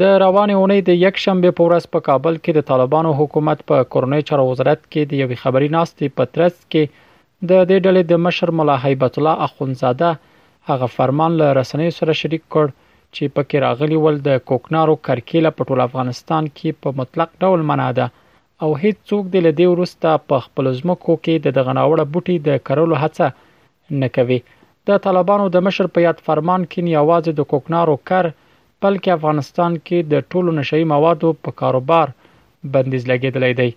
د روانې اونۍ د یک شنبه په ورځ په کابل کې د طالبانو حکومت په کورنۍ چارو وزارت کې د یوې خبري ناستې په ترڅ کې د دې ډلې د مشر ملا هیبت الله اخوندزاده هغه فرمان له رسنیو سره شریک کړ چې پکې راغلي ول د کوکنارو کرکیله په ټول افغانستان کې په مطلق ډول منع ده او هیڅ څوک دې له دې وروسته په خپل ځمکو کې د دغه ناوړه بوټي د کرلو هڅه نه کوي د طالبانو د مشر په یاد فرمان کې نیوازې د کوکنارو کر بلکې افغانستان کې د ټولو نشهيي موادو په کاروبار بندیز لګیدلی دی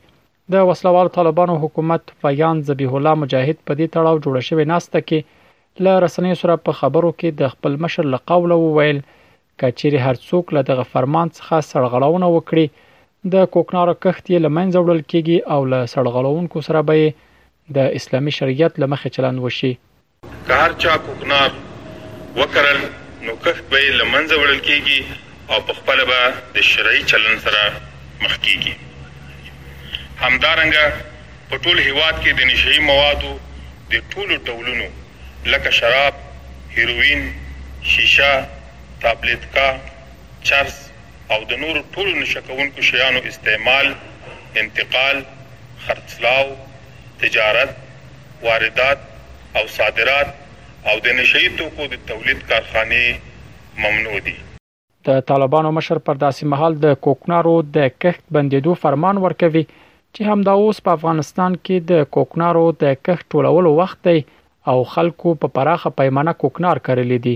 د وسلوالو طالبانو حکومت ویاند ذبیح الله مجاهد په دې تړاو جوړه شوې ناسته کې له رسنیو سره په خبرو کې د خپل مشر له قوله وویل که چیرې هر څوک له دغه فرمان څخه سړغړونه وکړي د کوکنارو کښت یې لمنځه وړل کیږي او له سړغړونکو سره به یې د اسلامي شریعت لمخې چلند وشي. که هر چا کوکنار وکرل نو کښت به یې لمنځه وړل کیږي او په خپله به د شرعي چلند سره مخ کیږي. همدارنګه په ټول هیواد کې د نشهيي موادو د ټولو ډولونو لکه شراب، هیروین، شیشه، تابلیتکا، چرس او د نورو ټولو نشه کوونکو شیانو استعمال، انتقال، خرڅلاو، تجارت، واردات او صادرات او د نشه یي توکو د تولید کارخانې ممنوع دي. د طالبانو مشر پر داسې مهال د کوکنارو د کښت بندیدو فرمان ورکوي چې همدا اوس په افغانستان کې د کوکنارو د کښت ټولولو وخت دی او خلکو په پراخه پیمانه کوکنار کرلې دي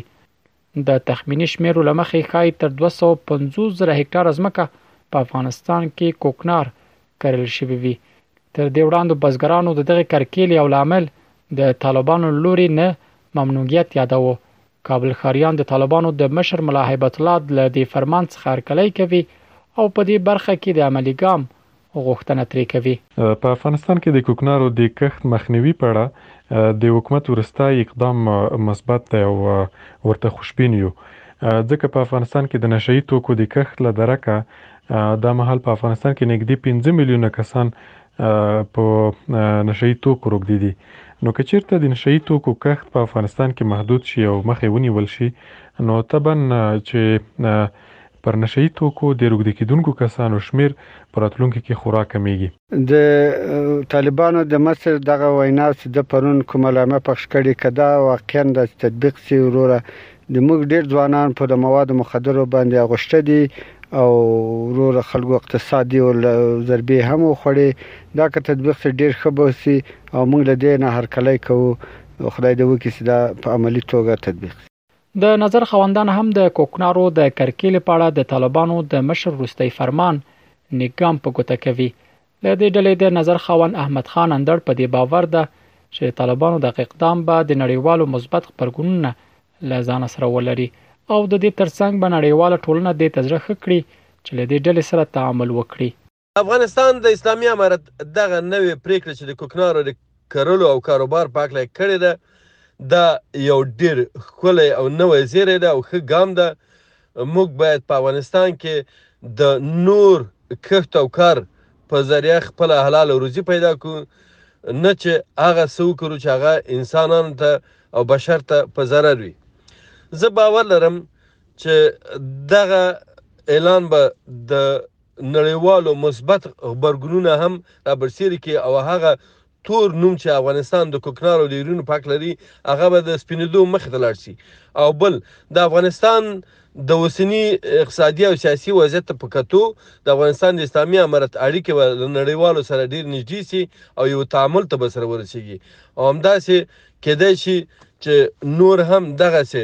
د تخمینی شمیرو لمخې خای تر 250 زره هکتار ځمکه په افغانستان کې کوکنار کرل شوی وي تر دې وړاندې بزګرانو د دغه کرکېلې او لامل د طالبانو لوري نه ممنوعیت یادوه کابل ښاریان د طالبانو د مشر ملا هیبت الله له دې فرمان څخه هرکلی کوي او په دې برخه کې د عملي ګام غوښتنه ترې کوي. په افغانستان کې د کوکنارو د کښت مخنیوي په اړه د حکومت وروستی اقدام مثبت دی او ورته خوشبین یو، ځکه په افغانستان کې د نشه یي توکو د کښت له درکه دا مهال په افغانستان کې نږدې پنځه میلیونه کسان په نشه یي توکو روږدي دي نو که چیرته د نشه یي توکو کښت په افغانستان کې محدود شي او مخه ونیول شي نو طبعا چې پر نشه یي توکو د روږدي کیدونکو کسانو شمیر په راتلونکي کې خورا کمیږي د طالبانو د مشر دغه وینا چې د پرون کومه لامه پخش کړي کدا واقعا د تطبیق سي وروره د موږ ډیر ځوانان په د مواد مخدرو باندې اغوشته دي او ورور خلکو اقتصاد دی ول ضربې هم وخوړې دا که تطبیق سي ډیر ښه به سي او موږ له دې نه هرکلی کوو خدای دې وکړي چې دا په عملي توګه تطبیق سي. د نظر خاوندان هم د کوکنارو د کرکیلې په اړه د طالبانو د مشر وروستی فرمان نیګام په ګوته کوي د دې ډلې د نظر خاوند احمد خان اندړ په دې باور ده چې د طالبانو دغه اقدام به د نړیوالو مثبت خبرګونونه له ځان سره ولري او د دې ترڅنګ به نړیواله ټولنه دې ته زړه ښه کړي چې له دې ډلې سره تعامل وکړي. افغانستان د اسلامي امارت دغه نوې پرېکړه چې د کوکنارو د کرلو او کاروبار په هکله یې کړې ده، دا یو ډېر ښکلی او نوی زېری ده او ښه ګام ده، موږ باید په افغانستان کې د نور کښت او کار په ذریعه خپله حلاله روزي پیدا کړو، نه چې هغه څه وکرو چې هغه انسانانو ته او بشر ته په ضرر وي. زه باور لرم چې دغه اعلان به د. نړیوالو مثبت غبرګونونه هم رابرسیرې کړي او هغه تور نوم چې افغانستان د کوکنارو لیرونو په حق لري هغه به د سپینېدو مخې ته لاړ شي او بل د افغانستان د اوسني اقتصادي او سیاسي وضعیت ته په کتو د افغانستان د اسلامي امارت اړیکې به له نړیوالو سره ډېر نږدې شي او یو تعامل ته به سره ورسېږي او همداسې کېدای شي چې نور هم دغسې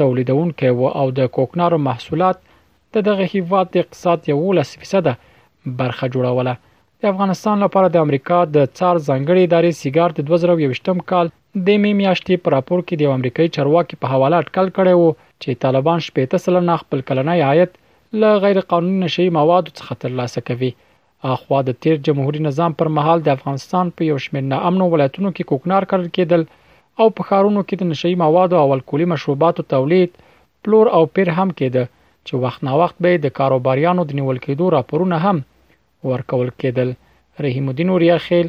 تولیدونکی و او د کوکنارو محصولات د دغه هیواد د اقتصاد 11% برخه جوړوله. د افغانستان لپاره د امریکا د څار ځانګړي ادارې سیګار د 2021 کال د می میاشتې په راپور کې د یو امریکایي چارواکي په حواله اټکل کړی و چې طالبان 60 سلنه خپل کلنی عاید له غیر قانوني نشه یي موادو څخه ترلاسه کوي اخوا د تیر جمهوري نظام پر مهال د افغانستان په یو شمېر ناامنو ولایتونو کې کوکنار کرل کېدل او په ښارونو کې د نشئی موادو او الکولي مشروباتو تولید، پلور او پېر هم کېده چې وخت ناوخت به یې د کاروباریانو د نیول کېدو راپورونه هم ورکول کېدل. رحیم الدین اوریا خېل